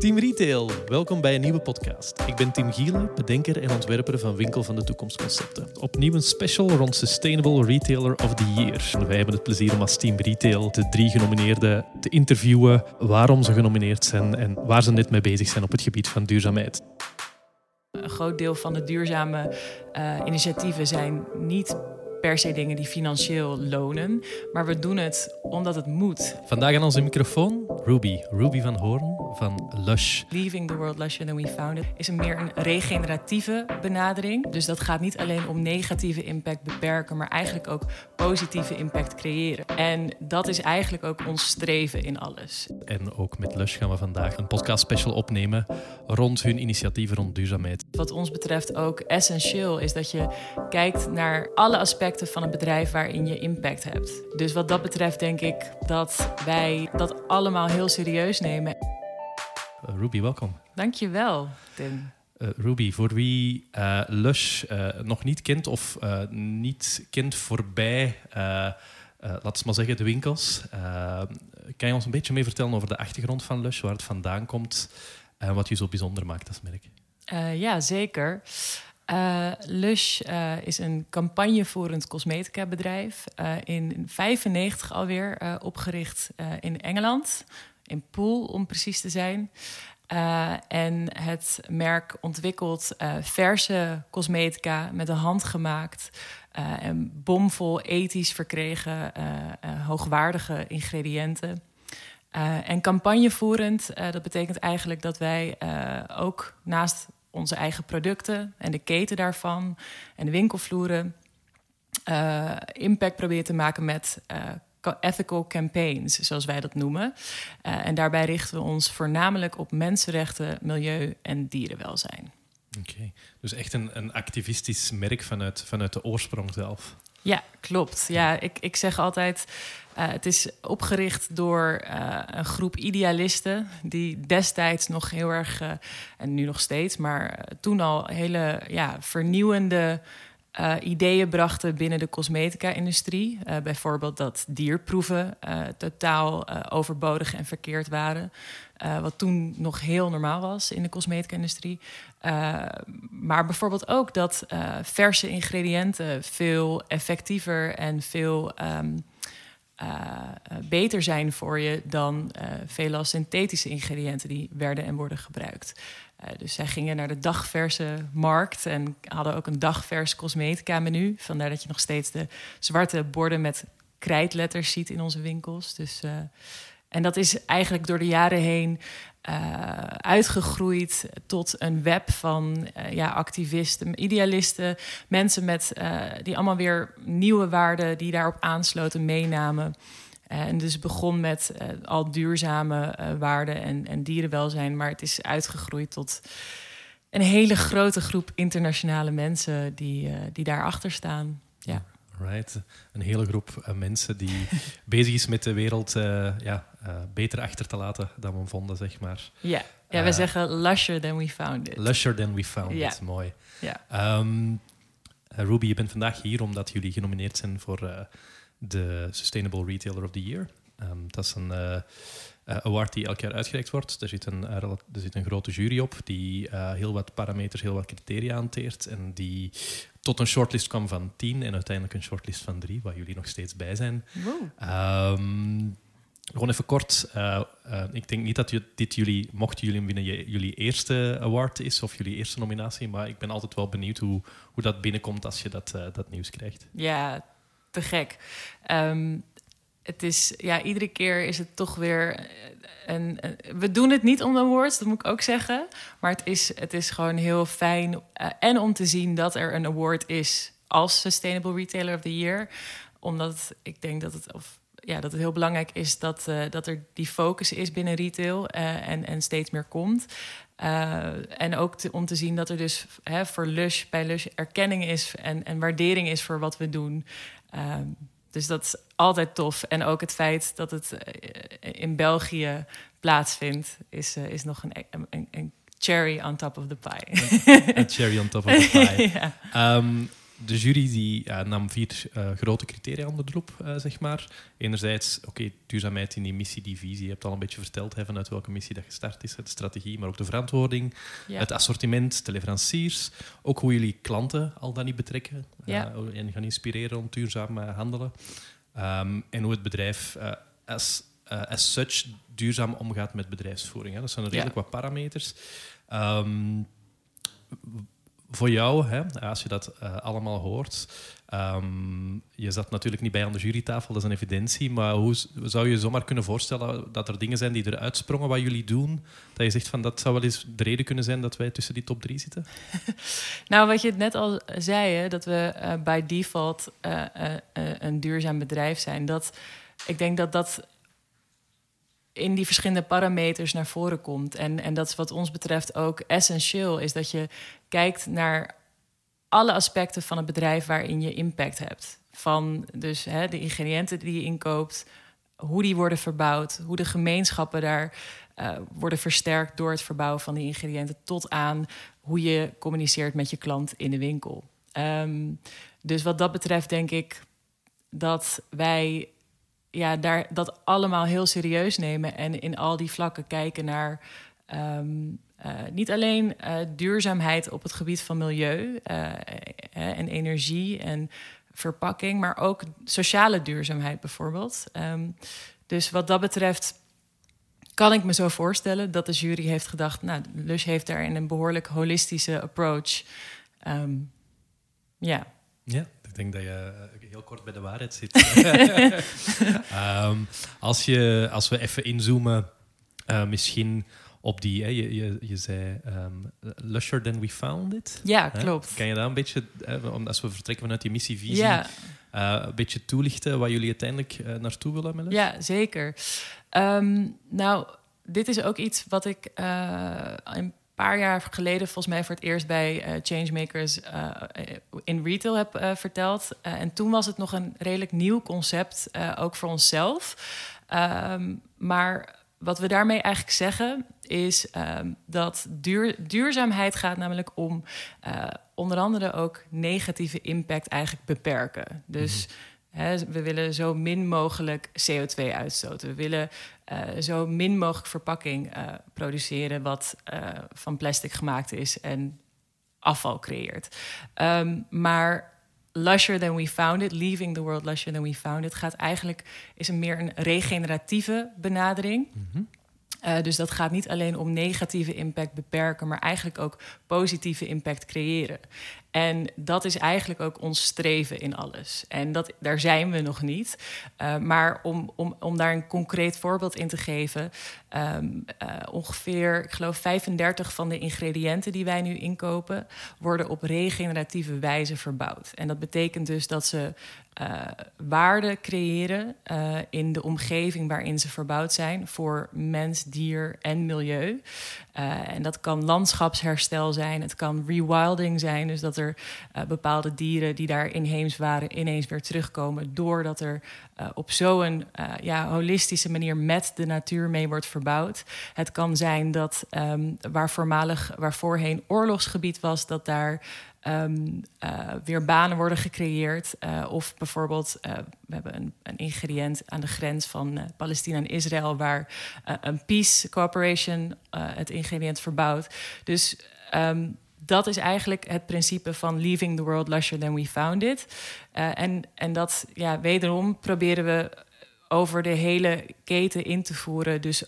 Team Retail, welkom bij een nieuwe podcast. Ik ben Tim Gielen, bedenker en ontwerper van Winkel van de Toekomstconcepten. Opnieuw een special rond Sustainable Retailer of the Year. Wij hebben het plezier om als Team Retail de drie genomineerden te interviewen, waarom ze genomineerd zijn en waar ze net mee bezig zijn op het gebied van duurzaamheid. Een groot deel van de duurzame uh, initiatieven zijn niet per se dingen die financieel lonen. Maar we doen het omdat het moet. Vandaag aan onze microfoon Ruby. Ruby van Hoorn van Lush. Leaving the world lusher than we found it is een meer een regeneratieve benadering. Dus dat gaat niet alleen om negatieve impact beperken, maar eigenlijk ook positieve impact creëren. En dat is eigenlijk ook ons streven in alles. En ook met Lush gaan we vandaag een podcast special opnemen rond hun initiatieven rond duurzaamheid. Wat ons betreft ook essentieel is dat je kijkt naar alle aspecten van een bedrijf waarin je impact hebt. Dus wat dat betreft denk ik dat wij dat allemaal heel serieus nemen. Uh, Ruby, welkom. Dankjewel, Tim. Uh, Ruby, voor wie uh, Lush nog niet kent of niet kent voorbij, laten we maar zeggen, de winkels, kan je ons een beetje mee vertellen over de achtergrond van Lush, waar het vandaan komt en wat je zo bijzonder maakt als merk? ja, zeker. Uh, Lush uh, is een campagnevoerend cosmetica bedrijf. Uh, in 1995 alweer opgericht in Engeland. In Poole, om precies te zijn. en het merk ontwikkelt verse cosmetica met de hand gemaakt. en bomvol ethisch verkregen, hoogwaardige ingrediënten. en campagnevoerend, dat betekent eigenlijk dat wij ook naast onze eigen producten en de keten daarvan en de winkelvloeren uh, impact proberen te maken met uh, ethical campaigns, zoals wij dat noemen. Uh, en daarbij richten we ons voornamelijk op mensenrechten, milieu en dierenwelzijn. Oké, dus echt een, een activistisch merk vanuit, vanuit de oorsprong zelf. Ja, klopt. Ja, ik, ik zeg altijd, het is opgericht door uh, een groep idealisten die destijds nog heel erg, uh, en nu nog steeds, maar toen al hele ja, vernieuwende ideeën brachten binnen de cosmetica-industrie. bijvoorbeeld dat dierproeven totaal overbodig en verkeerd waren. wat toen nog heel normaal was in de cosmetica-industrie. Maar bijvoorbeeld ook dat verse ingrediënten veel effectiever en veel um, uh, beter zijn voor je dan veelal synthetische ingrediënten die werden en worden gebruikt. dus zij gingen naar de dagverse markt en hadden ook een dagvers cosmetica menu. Vandaar dat je nog steeds de zwarte borden met krijtletters ziet in onze winkels. Dus, en dat is eigenlijk door de jaren heen uh, uitgegroeid tot een web van uh, ja, activisten, idealisten, mensen met, uh, die allemaal weer nieuwe waarden die daarop aansloten, meenamen. en dus begon met al duurzame waarden en, en dierenwelzijn, maar het is uitgegroeid tot een hele grote groep internationale mensen die, die daarachter staan. Ja. Right. Een hele groep uh, mensen die bezig is met de wereld uh, ja, uh, beter achter te laten dan we vonden, zeg maar. Ja, ja wij zeggen lusher than we found it. Lusher than we found it, mooi. Ja. Um, Ruby, je bent vandaag hier omdat jullie genomineerd zijn voor de Sustainable Retailer of the Year. Um, dat is een award die elk jaar uitgereikt wordt. Er zit een, er zit een grote jury op die heel wat parameters, heel wat criteria hanteert en die tot een shortlist kwam van tien en uiteindelijk een shortlist van drie, waar jullie nog steeds bij zijn. Um, gewoon even kort. Uh, uh, ik denk niet dat dit jullie, mochten jullie winnen, jullie eerste award is of jullie eerste nominatie, maar ik ben altijd wel benieuwd hoe, hoe dat binnenkomt als je dat, uh, dat nieuws krijgt. Ja, te gek. Um, het is, ja, iedere keer is het toch weer en, we doen het niet om de awards, dat moet ik ook zeggen. Maar het is, het is gewoon heel fijn. Uh, en om te zien dat er een award is als Sustainable Retailer of the Year. Omdat ik denk dat het, of, ja, dat het heel belangrijk is dat, uh, dat er die focus is binnen retail en, en steeds meer komt. en ook om te zien dat er dus hè, voor Lush, bij Lush erkenning is en, en waardering is voor wat we doen. Ehm, dus dat is altijd tof. En ook het feit dat het eh, in België plaatsvindt, is, uh, is nog een, een, een, cherry on top of the pie. Een cherry on top of the pie. ja. um, de jury die, nam vier uh, grote criteria onder de loep, uh, zeg maar. Enerzijds, oké, okay, duurzaamheid in die missie, die visie. Je hebt al een beetje verteld hè, vanuit welke missie dat gestart is, de strategie, maar ook de verantwoording, ja. het assortiment, de leveranciers. Ook hoe jullie klanten al dan niet betrekken ja. en gaan inspireren om duurzaam handelen. Um, en hoe het bedrijf als, as such duurzaam omgaat met bedrijfsvoering. Hè. Dat zijn redelijk wat parameters. Um, voor jou, hè, als je dat uh, allemaal hoort, um, je zat natuurlijk niet bij aan de jurytafel, dat is een evidentie, maar hoe zou je zomaar kunnen voorstellen dat er dingen zijn die eruit sprongen wat jullie doen, dat je zegt van dat zou wel eens de reden kunnen zijn dat wij tussen die top drie zitten? nou, wat je net al zei, hè, dat we uh, bij default uh, een duurzaam bedrijf zijn, dat ik denk dat dat in die verschillende parameters naar voren komt. En, en dat is wat ons betreft ook essentieel, is dat je kijkt naar alle aspecten van het bedrijf waarin je impact hebt. Van dus hè, de ingrediënten die je inkoopt, hoe die worden verbouwd, hoe de gemeenschappen daar uh, worden versterkt door het verbouwen van die ingrediënten, tot aan hoe je communiceert met je klant in de winkel. Um, dus wat dat betreft denk ik dat wij ja, daar dat allemaal heel serieus nemen en in al die vlakken kijken naar um, uh, niet alleen uh, duurzaamheid op het gebied van milieu uh, en energie en verpakking, maar ook sociale duurzaamheid bijvoorbeeld. Um, dus wat dat betreft kan ik me zo voorstellen dat de jury heeft gedacht, nou, Lush heeft daar een behoorlijk holistische approach. Um, ja. Ja, ik denk dat je heel kort bij de waarheid zit. um, als, je, als we even inzoomen, uh, misschien op die, hè, je, je, je zei um, lusher than we found it. Ja, klopt. Kan je daar een beetje, hè, als we vertrekken vanuit die missievisie, ja. uh, een beetje toelichten waar jullie uiteindelijk uh, naartoe willen, Melissa? Ja, zeker. Um, nou, dit is ook iets wat ik een paar jaar geleden volgens mij voor het eerst bij uh, Changemakers uh, in retail heb verteld. en toen was het nog een redelijk nieuw concept, ook voor onszelf. Um, maar wat we daarmee eigenlijk zeggen is um, dat duur, duurzaamheid gaat namelijk om onder andere ook negatieve impact eigenlijk beperken. Dus mm we willen zo min mogelijk CO2 uitstoten. We willen uh, zo min mogelijk verpakking uh, produceren wat uh, van plastic gemaakt is en afval creëert. Um, maar lusher than we found it, leaving the world lusher than we found it, gaat eigenlijk is een meer een regeneratieve benadering. Mm -hmm. Uh, dus dat gaat niet alleen om negatieve impact beperken, maar eigenlijk ook positieve impact creëren. En dat is eigenlijk ook ons streven in alles. En dat, daar zijn we nog niet. Uh, maar om, om, om daar een concreet voorbeeld in te geven. Um, uh, ongeveer, ik geloof 35 van de ingrediënten die wij nu inkopen... worden op regeneratieve wijze verbouwd. En dat betekent dus dat ze uh, waarde creëren in de omgeving waarin ze verbouwd zijn voor mens, dier en milieu. Uh, en dat kan landschapsherstel zijn, het kan rewilding zijn, dus dat er bepaalde dieren die daar inheems waren ineens weer terugkomen doordat er op zo'n ja, holistische manier met de natuur mee wordt verbouwd. Het kan zijn dat um, waar voormalig, waar voorheen oorlogsgebied was, dat daar um, uh, weer banen worden gecreëerd. Uh, of bijvoorbeeld, uh, we hebben een, een, ingrediënt aan de grens van Palestina en Israël, waar een peace cooperation het ingrediënt verbouwt. Dus um, dat is eigenlijk het principe van leaving the world lusher than we found it. en, en dat, ja, wederom proberen we over de hele keten in te voeren. Dus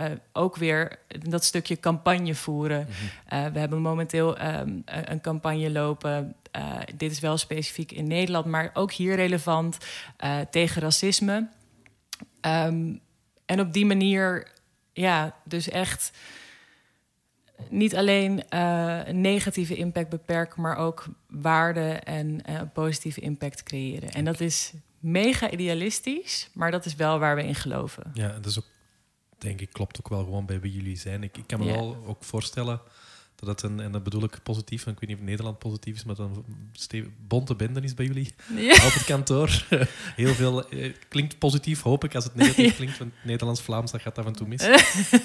uh, ook weer dat stukje campagne voeren. Mm -hmm. uh, we hebben momenteel um, een campagne lopen. Uh, dit is wel specifiek in Nederland, maar ook hier relevant tegen racisme. Um, en op die manier, ja, dus echt niet alleen een negatieve impact beperken, maar ook waarde en positieve impact creëren. En dat is mega idealistisch, maar dat is wel waar we in geloven. Ja, dat is ook denk ik, klopt ook wel gewoon bij wie jullie zijn. Ik, ik kan me wel ook voorstellen dat het een, en dat bedoel ik positief, ik weet niet of Nederland positief is, maar dan een bonte bende is bij jullie op het kantoor. Heel veel, eh, klinkt positief, hoop ik, als het negatief klinkt, want Nederlands-Vlaams, dat gaat af en toe mis.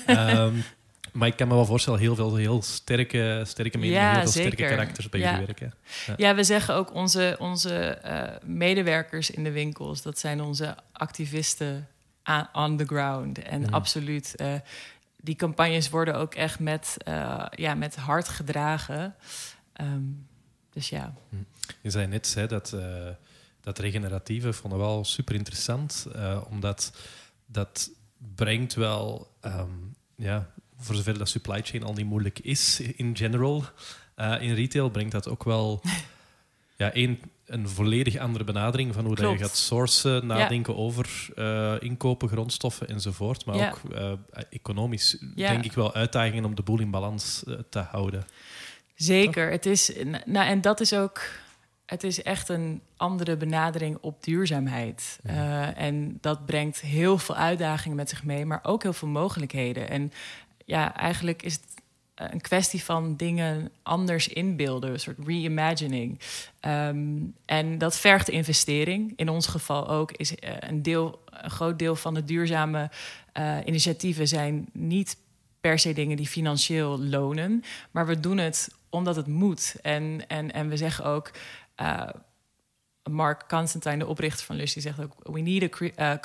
um, Maar ik kan me wel voorstellen, heel veel heel sterke, sterke meningen, heel veel sterke karakters bij jullie werken. Ja. ja. we zeggen ook onze, onze medewerkers in de winkels, dat zijn onze activisten on the ground. En absoluut, die campagnes worden ook echt met, ja, met hart gedragen. Ehm, dus ja. Mhm. Je zei net hè, dat, dat regeneratieve vonden we wel super interessant, omdat dat brengt wel, um, ja, voor zover dat supply chain al niet moeilijk is in general, uh, in retail brengt dat ook wel ja, een, een volledig andere benadering van hoe dat je gaat sourcen, nadenken over uh, inkopen, grondstoffen enzovoort. Maar ook uh, economisch denk ik wel uitdagingen om de boel in balans te houden. Zeker. Het is, nou, en dat is ook het is echt een andere benadering op duurzaamheid. En dat brengt heel veel uitdagingen met zich mee, maar ook heel veel mogelijkheden. En ja, eigenlijk is het een kwestie van dingen anders inbeelden, een soort reimagining. Um, en dat vergt investering. In ons geval ook is uh, een, deel, een groot deel van de duurzame uh, initiatieven zijn niet per se dingen die financieel lonen, maar we doen het omdat het moet. En, en, en we zeggen ook, Mark Constantine, de oprichter van Lush, die zegt ook: We need a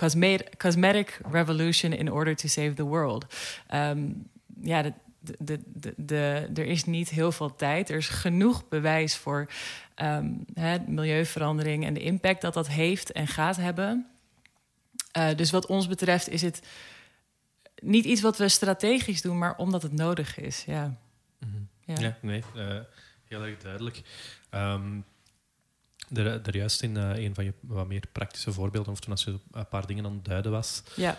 cosmetic, revolution in order to save the world. Um, ja, de, de, de, de, er is niet heel veel tijd. Er is genoeg bewijs voor um, hè, milieuverandering en de impact dat dat heeft en gaat hebben. Uh, dus wat ons betreft is het niet iets wat we strategisch doen, maar omdat het nodig is. Ja, mm -hmm. ja. ja. nee, uh, heel erg duidelijk. Um, er, er juist in uh, een van je wat meer praktische voorbeelden, of toen als je een paar dingen aan het duiden was, ja.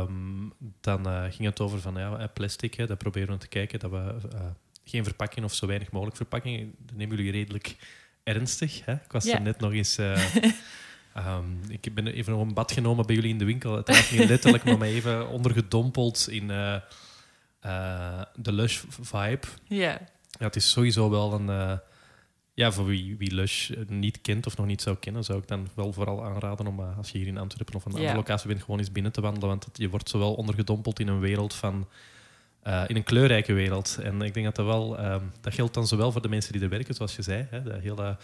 Um, dan uh, ging het over van ja, plastic. Hè, dat proberen we te kijken dat we uh, geen verpakkingen of zo weinig mogelijk verpakkingen. Dat nemen jullie redelijk ernstig. Hè? Ik was er net nog eens. um, ik ben even nog een bad genomen bij jullie in de winkel. Het was niet letterlijk, maar me even ondergedompeld in de Lush vibe. Ja. ja. Het is sowieso wel een ja, voor wie, wie Lush niet kent of nog niet zou kennen, zou ik dan wel vooral aanraden om, uh, als je hier in Antwerpen of een andere locatie bent, gewoon eens binnen te wandelen. Want je wordt zowel ondergedompeld in een wereld van uh, in een kleurrijke wereld. En ik denk dat dat wel, uh, dat geldt dan zowel voor de mensen die er werken, zoals je zei, hè, de hele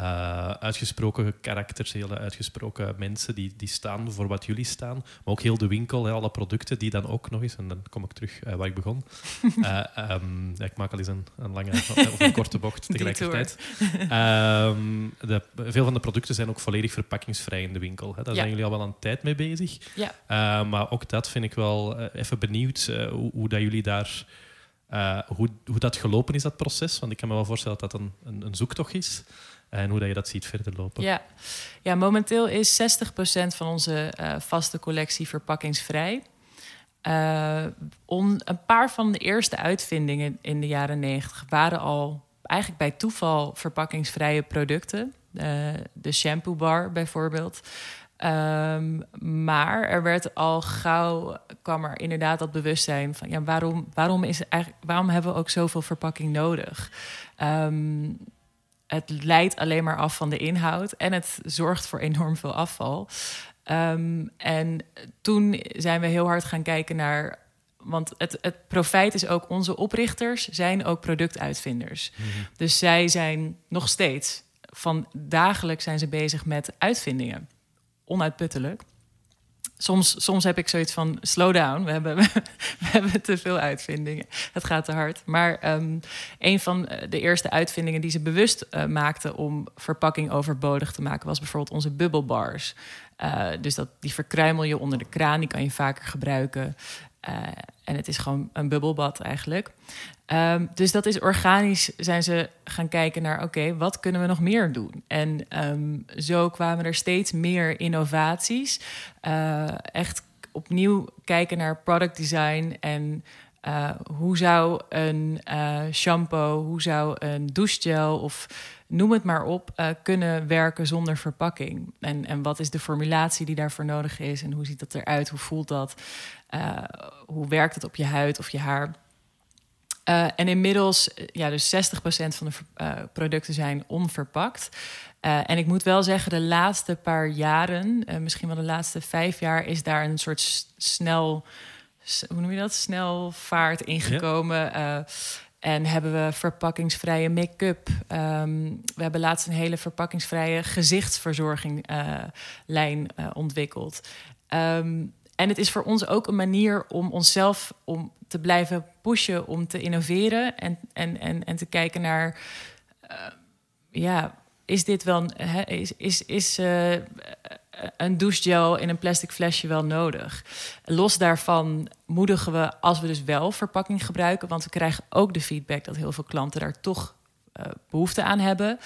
uh, uitgesproken karakters, hele uitgesproken mensen die, die staan voor wat jullie staan, maar ook heel de winkel, hè, alle producten die dan ook nog eens, en dan kom ik terug waar ik begon. um, ja, ik maak al eens een, een lange of een korte bocht tegelijkertijd. Um, de, veel van de producten zijn ook volledig verpakkingsvrij in de winkel. Hè. Daar zijn jullie al wel een tijd mee bezig. Ja. maar ook dat vind ik wel even benieuwd hoe, hoe dat jullie uh, hoe, hoe dat gelopen is, dat proces? Want ik kan me wel voorstellen dat dat een, een, zoektocht is. En hoe dat je dat ziet verder lopen. Ja, ja momenteel is 60% van onze uh, vaste collectie verpakkingsvrij. Uh, on, een paar van de eerste uitvindingen in de jaren 90 waren al eigenlijk bij toeval verpakkingsvrije producten. De shampoo bar bijvoorbeeld. Um, maar er werd al gauw, kwam er inderdaad dat bewustzijn van... ja, waarom, waarom, is eigenlijk, waarom hebben we ook zoveel verpakking nodig? Um, het leidt alleen maar af van de inhoud en het zorgt voor enorm veel afval. Um, en toen zijn we heel hard gaan kijken naar... want het, het profijt is ook, onze oprichters zijn ook productuitvinders. Mm -hmm. Dus zij zijn nog steeds, van dagelijks zijn ze bezig met uitvindingen onuitputtelijk. Soms, soms heb ik zoiets van slow down. We hebben, we hebben te veel uitvindingen. Het gaat te hard. Maar um, een van de eerste uitvindingen die ze bewust uh, maakten om verpakking overbodig te maken, was bijvoorbeeld onze bubblebars. Uh, dus dat, die verkruimel je onder de kraan, die kan je vaker gebruiken. Uh, en het is gewoon een bubbelbad eigenlijk. Um, dus dat is organisch zijn ze gaan kijken naar... oké, wat kunnen we nog meer doen? En um, zo kwamen er steeds meer innovaties. Uh, echt opnieuw kijken naar product design... en uh, hoe zou een shampoo, hoe zou een douchegel... of noem het maar op, uh, kunnen werken zonder verpakking. En, en wat is de formulatie die daarvoor nodig is? En hoe ziet dat eruit? Hoe voelt dat? Uh, hoe werkt het op je huid of je haar? Uh, en inmiddels, ja, dus 60% van de uh, producten zijn onverpakt. Uh, en ik moet wel zeggen, de laatste paar jaren, misschien wel de laatste vijf jaar, is daar een soort snel hoe noem je dat, snelvaart ingekomen. En hebben we verpakkingsvrije make-up. Ehm, we hebben laatst een hele verpakkingsvrije gezichtsverzorginglijn uh, uh, ontwikkeld. Ehm, en het is voor ons ook een manier om onszelf om te blijven pushen, om te innoveren en, en, en, en te kijken naar, uh, ja, is dit wel, is, is, is een douchegel in een plastic flesje wel nodig? Los daarvan moedigen we, als we dus wel verpakking gebruiken, want we krijgen ook de feedback dat heel veel klanten daar toch uh, behoefte aan hebben.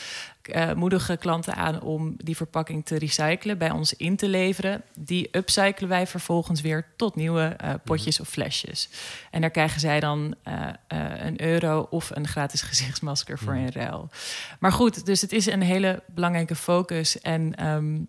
Uh, moedigen klanten aan om die verpakking te recyclen, bij ons in te leveren. Die upcyclen wij vervolgens weer tot nieuwe uh, potjes of flesjes. En daar krijgen zij dan een euro of een gratis gezichtsmasker voor in ruil. Maar goed, dus het is een hele belangrijke focus. En um,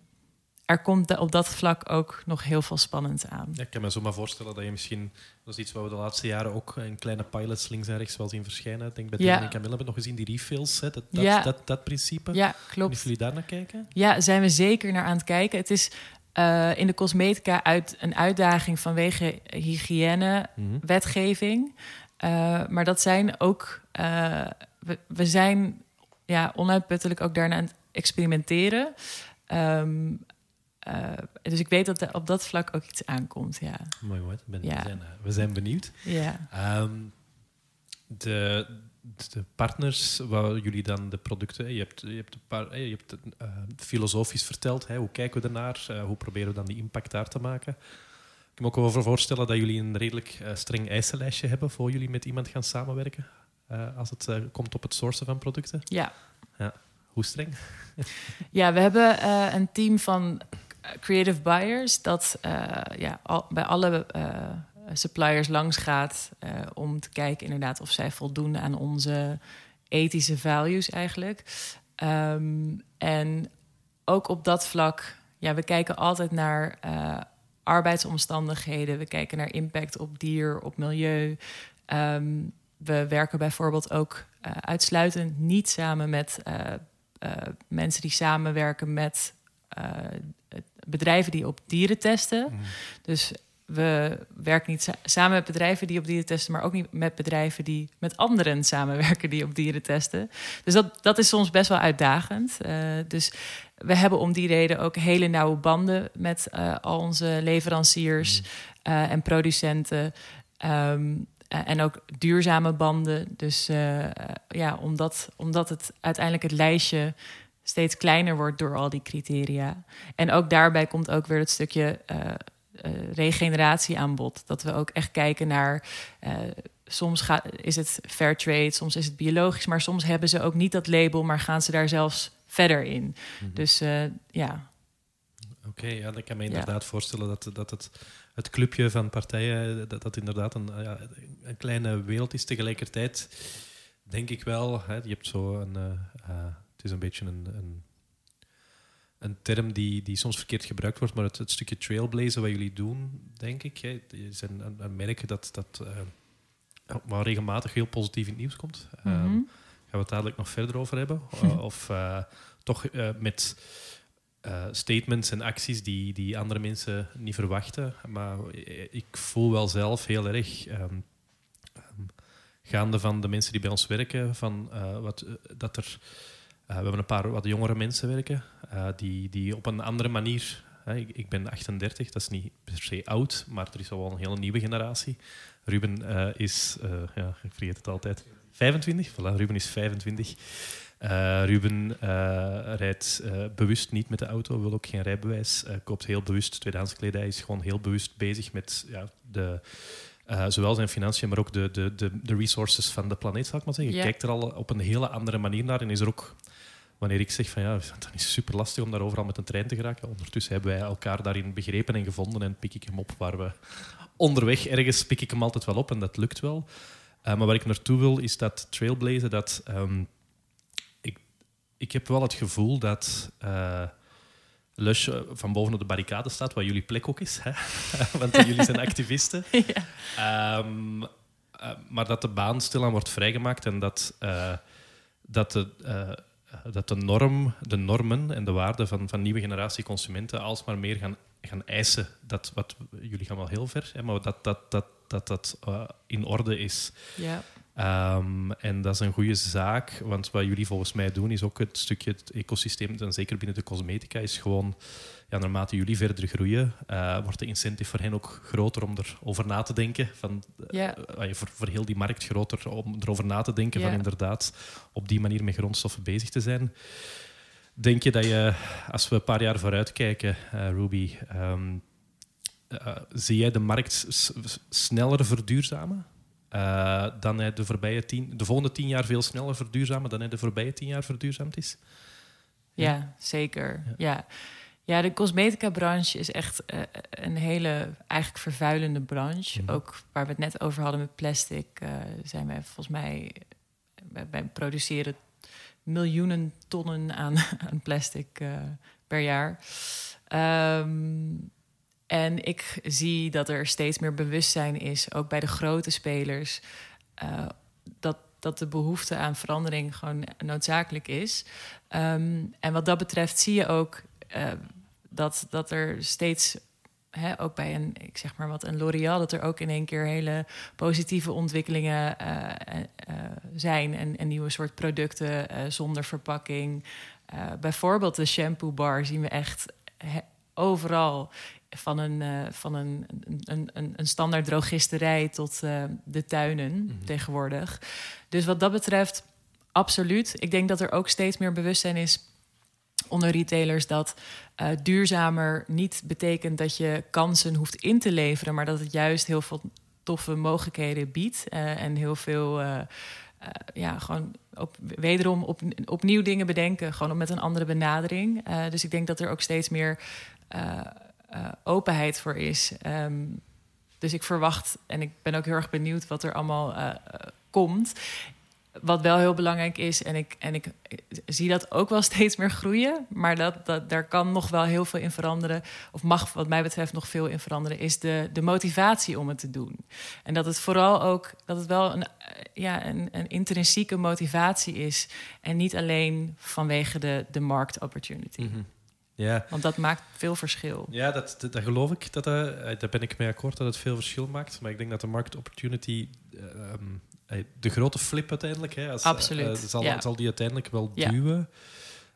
er komt op dat vlak ook nog heel veel spannend aan. Ja, ik kan me zo maar voorstellen dat je misschien... Dat is iets wat we de laatste jaren ook in kleine pilots links en rechts wel zien verschijnen. Ik denk bij ja. en Camille hebben nog gezien die refills, hè, dat, dat, ja. dat, dat, principe. Ja, klopt. jullie daar naar kijken? Ja, zijn we zeker naar aan het kijken. Het is uh, in de cosmetica uit een uitdaging vanwege hygiëne-wetgeving. Mm -hmm. uh, maar dat zijn ook... Uh, we, we, zijn ja, onuitputtelijk ook daarna aan het experimenteren. Um, uh, dus ik weet dat er op dat vlak ook iets aankomt. Ja. Mooi hoor. Ben, ja. we, zijn, uh, we zijn benieuwd. Ja. Um, de, de partners waar jullie dan de producten. Je hebt, je hebt, een paar, je hebt uh, filosofisch verteld. Hè, hoe kijken we ernaar? hoe proberen we dan die impact daar te maken? Ik kan me ook wel voorstellen dat jullie een redelijk streng eisenlijstje hebben voor jullie met iemand gaan samenwerken. als het komt op het sourcen van producten. Ja. ja. Hoe streng? ja, we hebben een team van creative buyers, dat uh, ja, bij alle uh, suppliers langs gaat uh, om te kijken inderdaad of zij voldoen aan onze ethische values eigenlijk. Um, en ook op dat vlak, ja, we kijken altijd naar arbeidsomstandigheden, we kijken naar impact op dier, op milieu. Um, we werken bijvoorbeeld ook uitsluitend niet samen met mensen die samenwerken met bedrijven die op dieren testen. Mm. Dus we werken niet samen met bedrijven die op dieren testen, maar ook niet met bedrijven die met anderen samenwerken die op dieren testen. Dus dat, dat is soms best wel uitdagend. Uh, dus we hebben om die reden ook hele nauwe banden met uh, al onze leveranciers mm. uh, en producenten. Um, en ook duurzame banden. Dus ja, omdat, omdat het uiteindelijk het lijstje steeds kleiner wordt door al die criteria. En ook daarbij komt ook weer het stukje uh, uh, regeneratie aan bod. Dat we ook echt kijken naar. Uh, soms gaat, is het fair trade, soms is het biologisch, maar soms hebben ze ook niet dat label, maar gaan ze daar zelfs verder in. Mm -hmm. Dus ja. Oké, okay, ja, ik kan me inderdaad ja. voorstellen dat, dat het, het clubje van partijen, dat, dat inderdaad een, ja, een kleine wereld is. Tegelijkertijd denk ik wel, hè, je hebt zo een is een beetje een, een, een term die, die soms verkeerd gebruikt wordt, maar het, het stukje trailblazen wat jullie doen, denk ik, hè, is een, een, een merk dat, dat uh, regelmatig heel positief in het nieuws komt. Mm -hmm. um, gaan we het dadelijk nog verder over hebben. Uh, of uh, toch met statements en acties die, die andere mensen niet verwachten. Maar ik voel wel zelf heel erg... Um, um, gaande van de mensen die bij ons werken, van, wat, dat er we hebben een paar wat jongere mensen werken, uh, die, die op een andere manier... Ik, ben 38, dat is niet per se oud, maar er is al wel een hele nieuwe generatie. Ruben uh, is, ja, ik vergeet het altijd, 25. Voilà, Ruben is 25. Ruben rijdt bewust niet met de auto, wil ook geen rijbewijs, koopt heel bewust tweedehands kledij, is gewoon heel bewust bezig met ja, de... Uh, zowel zijn financiën, maar ook de, de, de, de resources van de planeet, zal ik maar zeggen. Je kijkt er al op een hele andere manier naar en is er ook wanneer ik zeg van ja, het is super lastig om daar overal met een trein te geraken. Ondertussen hebben wij elkaar daarin begrepen en gevonden en pik ik hem op waar we onderweg ergens pik ik hem altijd wel op en dat lukt wel. Uh, maar waar ik naartoe wil is dat trailblazen, dat um, ik, ik heb wel het gevoel dat uh, Lush van boven op de barricade staat, waar jullie plek ook is. Hè? Want jullie zijn activisten. ja. um, uh, maar dat de baan stilaan wordt vrijgemaakt en dat, dat de eh, dat de, norm, de normen en de waarden van, van nieuwe generatie consumenten alsmaar meer gaan, gaan eisen. Dat, wat, jullie gaan wel heel ver, hè, maar dat, dat, dat, dat, dat in orde is. Ja. Ehm, en dat is een goede zaak, want wat jullie volgens mij doen is ook het stukje het ecosysteem, en zeker binnen de cosmetica, is gewoon, ja, naarmate jullie verder groeien, uh, wordt de incentive voor hen ook groter om erover na te denken. Van, ja. Uh, voor, voor heel die markt groter om erover na te denken van inderdaad op die manier met grondstoffen bezig te zijn. Denk je dat je, als we een paar jaar vooruit kijken, uh, Ruby, um, zie jij de markt sneller verduurzamen? Uh, dan hij de, voorbije tien, de volgende tien jaar veel sneller verduurzamen dan hij de voorbije tien jaar verduurzaamd is? Ja, zeker. Ja. ja. de cosmetica-branche is echt uh, een hele eigenlijk vervuilende branche. Mm. Ook waar we het net over hadden met plastic, uh, zijn wij volgens mij... Wij, produceren miljoenen tonnen aan, aan plastic per jaar. Um, en ik zie dat er steeds meer bewustzijn is, ook bij de grote spelers, uh, dat, dat de behoefte aan verandering gewoon noodzakelijk is. Um, en wat dat betreft zie je ook uh, dat, dat er steeds, ook bij een, ik zeg maar wat, een L'Oréal, dat er ook in één keer hele positieve ontwikkelingen uh, zijn en, en, nieuwe soort producten zonder verpakking. bijvoorbeeld de shampoo bar zien we echt overal van een, uh, van een, een, een, een standaard drogisterij tot uh, de tuinen mm -hmm. tegenwoordig. Dus wat dat betreft, absoluut. Ik denk dat er ook steeds meer bewustzijn is onder retailers dat uh, duurzamer niet betekent dat je kansen hoeft in te leveren, maar dat het juist heel veel toffe mogelijkheden biedt en heel veel. ja, gewoon op, wederom op, opnieuw dingen bedenken, gewoon met een andere benadering. dus ik denk dat er ook steeds meer uh, openheid voor is. Um, dus ik verwacht en ik ben ook heel erg benieuwd wat er allemaal uh, komt. Wat wel heel belangrijk is, en ik, en ik zie dat ook wel steeds meer groeien, maar dat, dat, daar kan nog wel heel veel in veranderen, of mag wat mij betreft nog veel in veranderen, is de, de motivatie om het te doen. En dat het vooral ook, dat het wel een, ja, een, een intrinsieke motivatie is en niet alleen vanwege de, de markt opportunity. -hmm. Ja. Want dat maakt veel verschil. Ja, dat, dat, geloof ik. Dat, uh, daar ben ik mee akkoord dat het veel verschil maakt. Maar ik denk dat de market opportunity uh, de grote flip uiteindelijk. Hè, als, Absoluut. zal, ja. zal die uiteindelijk wel duwen.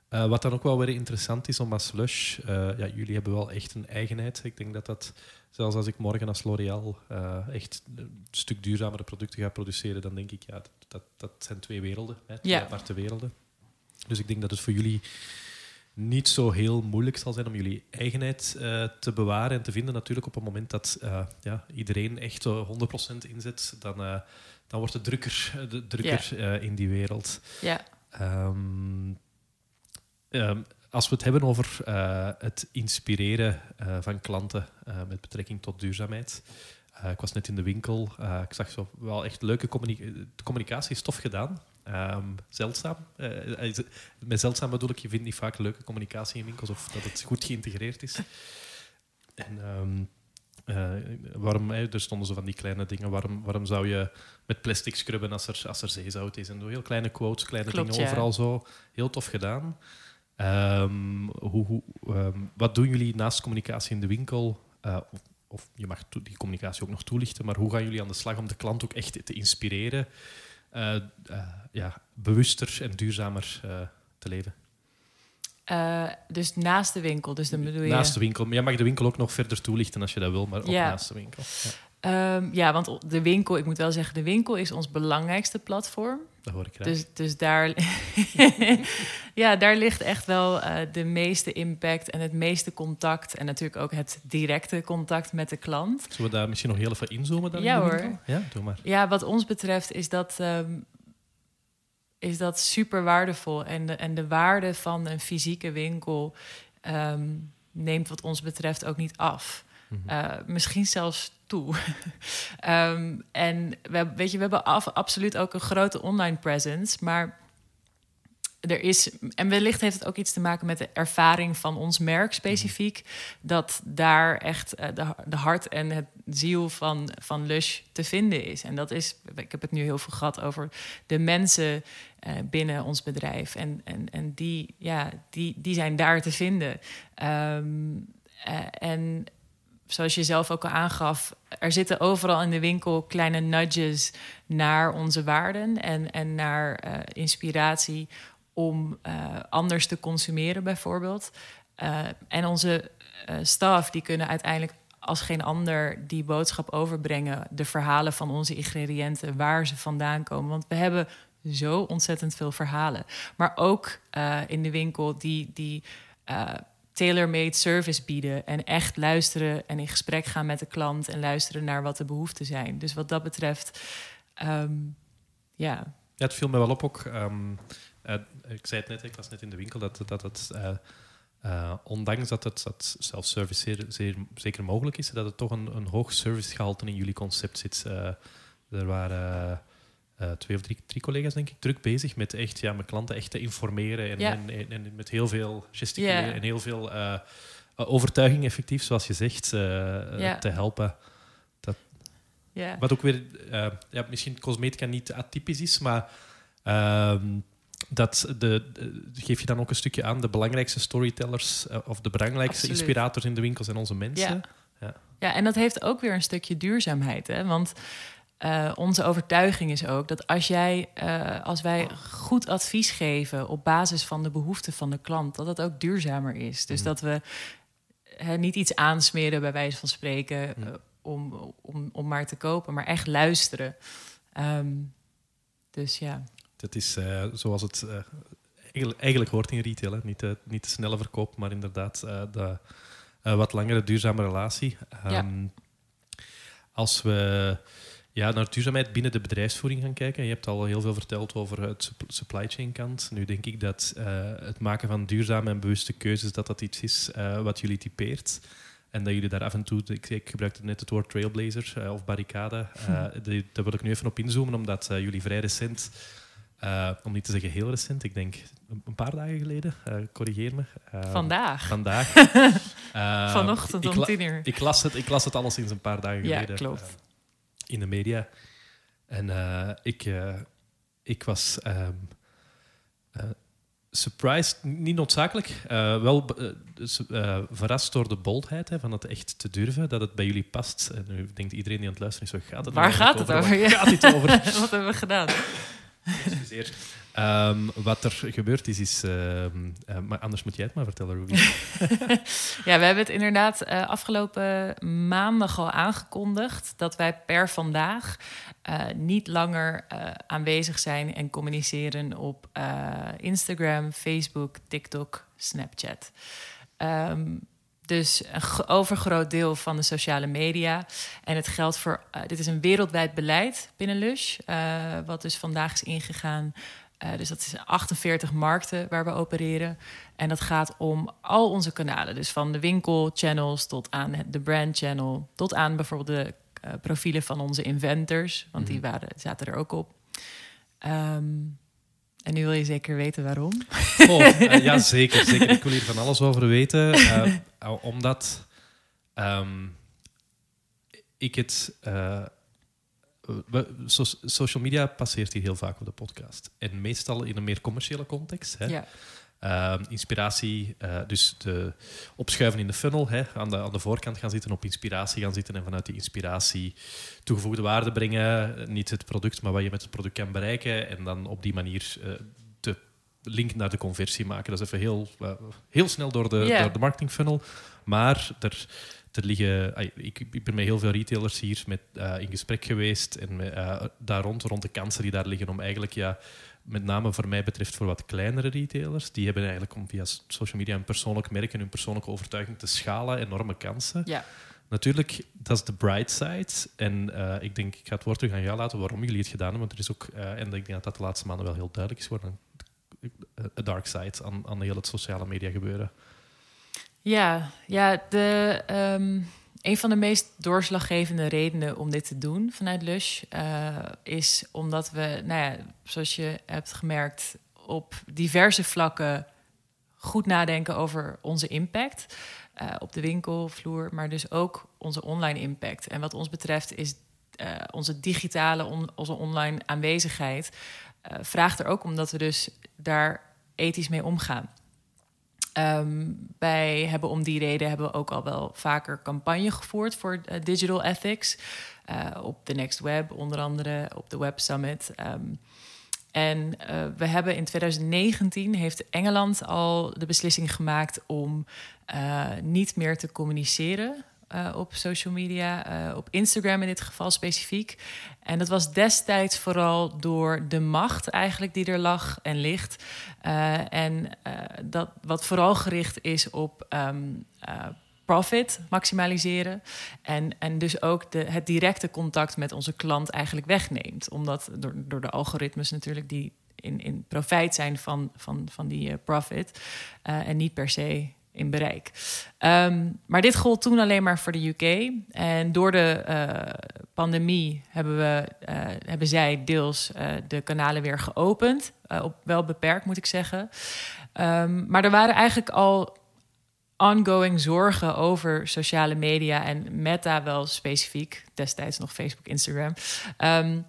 Wat dan ook wel weer interessant is om als Lush... ja, jullie hebben wel echt een eigenheid. Ik denk dat dat... Zelfs als ik morgen als L'Oréal echt een stuk duurzamere producten ga produceren, dan denk ik, ja, dat, dat, dat zijn twee werelden. Hè, twee aparte werelden. Dus ik denk dat het voor jullie niet zo heel moeilijk zal zijn om jullie eigenheid uh, te bewaren en te vinden. Natuurlijk op het moment dat uh, ja, iedereen echt uh, 100% inzet, dan, uh, dan wordt het drukker, de, drukker yeah. in die wereld. Ja. Um, um, als we het hebben over het inspireren van klanten met betrekking tot duurzaamheid. ik was net in de winkel. ik zag zo wel echt leuke communica communicatie is tof gedaan. Um, zeldzaam. Uh, met zeldzaam bedoel ik, je vindt niet vaak leuke communicatie in winkels of dat het goed geïntegreerd is. En um, uh, waarom, er stonden zo van die kleine dingen, waarom, waarom zou je met plastic scrubben als er, als er zeezout is? En zo heel kleine quotes, kleine Klopt, dingen ja. overal zo. Heel tof gedaan. Um, hoe, hoe, wat doen jullie naast communicatie in de winkel? Uh, of, of, je mag die communicatie ook nog toelichten, maar hoe gaan jullie aan de slag om de klant ook echt te inspireren? Uh, uh, ja, bewuster en duurzamer uh, te leven. dus naast de winkel, dus dan bedoel je... Naast de winkel. Maar jij mag de winkel ook nog verder toelichten als je dat wil, maar ook ja. naast de winkel. Ja. Um, ja, want de winkel, ik moet wel zeggen, de winkel is ons belangrijkste platform. Dat hoor ik graag. Dus, dus daar, ja, daar ligt echt wel uh, de meeste impact en het meeste contact. En natuurlijk ook het directe contact met de klant. Zullen we daar misschien nog heel even inzoomen dan? Ja hoor. Ja, doe maar. Ja, wat ons betreft is dat, um, is dat super waardevol. En de, en de waarde van een fysieke winkel um, neemt wat ons betreft ook niet af. -hmm. uh, misschien zelfs toe. um, en we, weet je, we hebben af, absoluut ook een grote online presence, maar er is, en wellicht heeft het ook iets te maken met de ervaring van ons merk specifiek, dat daar echt uh, de, de hart en het ziel van, van Lush te vinden is. En dat is, ik heb het nu heel veel gehad over de mensen uh, binnen ons bedrijf. En, en, en die, ja, die, die zijn daar te vinden. Um, en zoals je zelf ook al aangaf, er zitten overal in de winkel kleine nudges naar onze waarden en, en naar eh, inspiratie om uh, anders te consumeren, bijvoorbeeld. Uh, en onze staf die kunnen uiteindelijk als geen ander die boodschap overbrengen, de verhalen van onze ingrediënten, waar ze vandaan komen. Want we hebben zo ontzettend veel verhalen. Maar ook in de winkel die. die tailor-made service bieden en echt luisteren en in gesprek gaan met de klant en luisteren naar wat de behoeften zijn. Dus wat dat betreft, um, ja. Ja, het viel me wel op ook. Um, uh, ik zei het net, ik was net in de winkel, dat, dat het, uh, uh, ondanks dat het dat self-service zeer, zeker mogelijk is, dat het toch een, een hoog servicegehalte in jullie concept zit. er waren uh, twee of drie, drie, collega's, denk ik, druk bezig met echt ja, mijn klanten echt te informeren en, en, en, en met heel veel gesticuleren en heel veel uh, overtuiging effectief, zoals je zegt, uh, te helpen. Dat, Wat ook weer ja, misschien cosmetica niet atypisch is, maar ehm, dat de, de, geef je dan ook een stukje aan de belangrijkste storytellers of de belangrijkste inspirators in de winkels zijn onze mensen. Ja. ja. Ja. en dat heeft ook weer een stukje duurzaamheid. Hè? Want uh, onze overtuiging is ook dat als, jij, uh, als wij goed advies geven op basis van de behoeften van de klant, dat dat ook duurzamer is. Dus mhm. dat we niet iets aansmeren, bij wijze van spreken, uh, om, om, om maar te kopen, maar echt luisteren. Um, dus ja. Dat is zoals het eigenlijk hoort in retail. Hè? Niet, niet de snelle verkoop, maar inderdaad de wat langere duurzame relatie. Um, ja. Ehm, als we ja, naar duurzaamheid binnen de bedrijfsvoering gaan kijken. Je hebt al heel veel verteld over het supply chain kant. Nu denk ik dat uh, het maken van duurzame en bewuste keuzes dat dat iets is uh, wat jullie typeert. En dat jullie daar af en toe, ik, ik gebruikte net het woord trailblazer uh, of barricade. Hm. Die, daar wil ik nu even op inzoomen, omdat jullie vrij recent, om niet te zeggen heel recent, ik denk een paar dagen geleden, corrigeer me. vandaag. Vandaag. Vanochtend om tien uur. Ik las, het, ik las het alles sinds een paar dagen geleden. Ja, klopt in de media. En uh, ik, uh, ik was um, surprised, niet noodzakelijk, wel verrast door de boldheid hè, van het echt te durven, dat het bij jullie past. En nu denkt iedereen die aan het luisteren is, zo gaat het Waar gaat het over? Waar gaat het over? Wat hebben we gedaan? Um, wat er gebeurd is, is. Uh, uh, maar anders moet jij het maar vertellen, Ruby. ja, we hebben het inderdaad uh, afgelopen maandag al aangekondigd dat wij per vandaag eh, niet langer aanwezig zijn en communiceren op Instagram, Facebook, TikTok, Snapchat. Um, dus een overgroot deel van de sociale media. En het geldt voor. dit is een wereldwijd beleid binnen Lush. wat dus vandaag is ingegaan uh, dus dat is 48 markten waar we opereren. En dat gaat om al onze kanalen. Dus van de winkelchannels tot aan de brand channel. Tot aan bijvoorbeeld de profielen van onze inventors. Want die mhm. waren, zaten er ook op. Um, en nu wil je zeker weten waarom? Oh, uh, ja, zeker, zeker. Ik wil hier van alles over weten. omdat um, ik het social media passeert hier heel vaak op de podcast. En meestal in een meer commerciële context. Hè. Ja. Ehm, inspiratie, uh, dus de opschuiven in de funnel, hè, aan, de, aan de voorkant gaan zitten, op inspiratie gaan zitten en vanuit die inspiratie toegevoegde waarde brengen. Niet het product, maar wat je met het product kan bereiken. En dan op die manier uh, de link naar de conversie maken. Dat is even heel, uh, heel snel door de, door de marketing funnel. Maar er er liggen, ik, ik, ben met heel veel retailers hier met, in gesprek geweest en met, daar rond, rond de kansen die daar liggen om eigenlijk, ja, met name voor mij betreft voor wat kleinere retailers, die hebben eigenlijk om via social media een persoonlijk merk en hun persoonlijke overtuiging te schalen enorme kansen. Ja. Natuurlijk, dat is de bright side. En uh, ik denk, ik ga het woord terug aan jou laten waarom jullie het gedaan hebben. Want er is ook, en ik denk dat dat de laatste maanden wel heel duidelijk is geworden, een dark side aan, aan heel het sociale media gebeuren. Ja, ja de, um, een van de meest doorslaggevende redenen om dit te doen vanuit Lush uh, is omdat we, nou ja, zoals je hebt gemerkt, op diverse vlakken goed nadenken over onze impact. Uh, op de winkelvloer, maar dus ook onze online impact. En wat ons betreft is uh, onze digitale, on, onze online aanwezigheid vraagt er ook om dat we dus daar ethisch mee omgaan. Um, wij hebben om die reden hebben we ook al wel vaker campagne gevoerd voor uh, digital ethics. Uh, op The Next Web, onder andere op de Web Summit. Um, en uh, we hebben in 2019 heeft Engeland al de beslissing gemaakt om niet meer te communiceren op social media, op Instagram in dit geval specifiek. En dat was destijds vooral door de macht eigenlijk die er lag en ligt. Uh, en dat wat vooral gericht is op um, profit maximaliseren. En, en dus ook de, het directe contact met onze klant eigenlijk wegneemt. Omdat door, door de algoritmes natuurlijk die in, in profijt zijn van, van, van die profit. en niet per se in bereik. Um, maar dit gold toen alleen maar voor de UK. En door de uh, pandemie hebben, we, uh, hebben zij deels uh, de kanalen weer geopend. op wel beperkt, moet ik zeggen. Um, maar er waren eigenlijk al ongoing zorgen over sociale media en Meta wel specifiek. Destijds nog Facebook, Instagram. Um,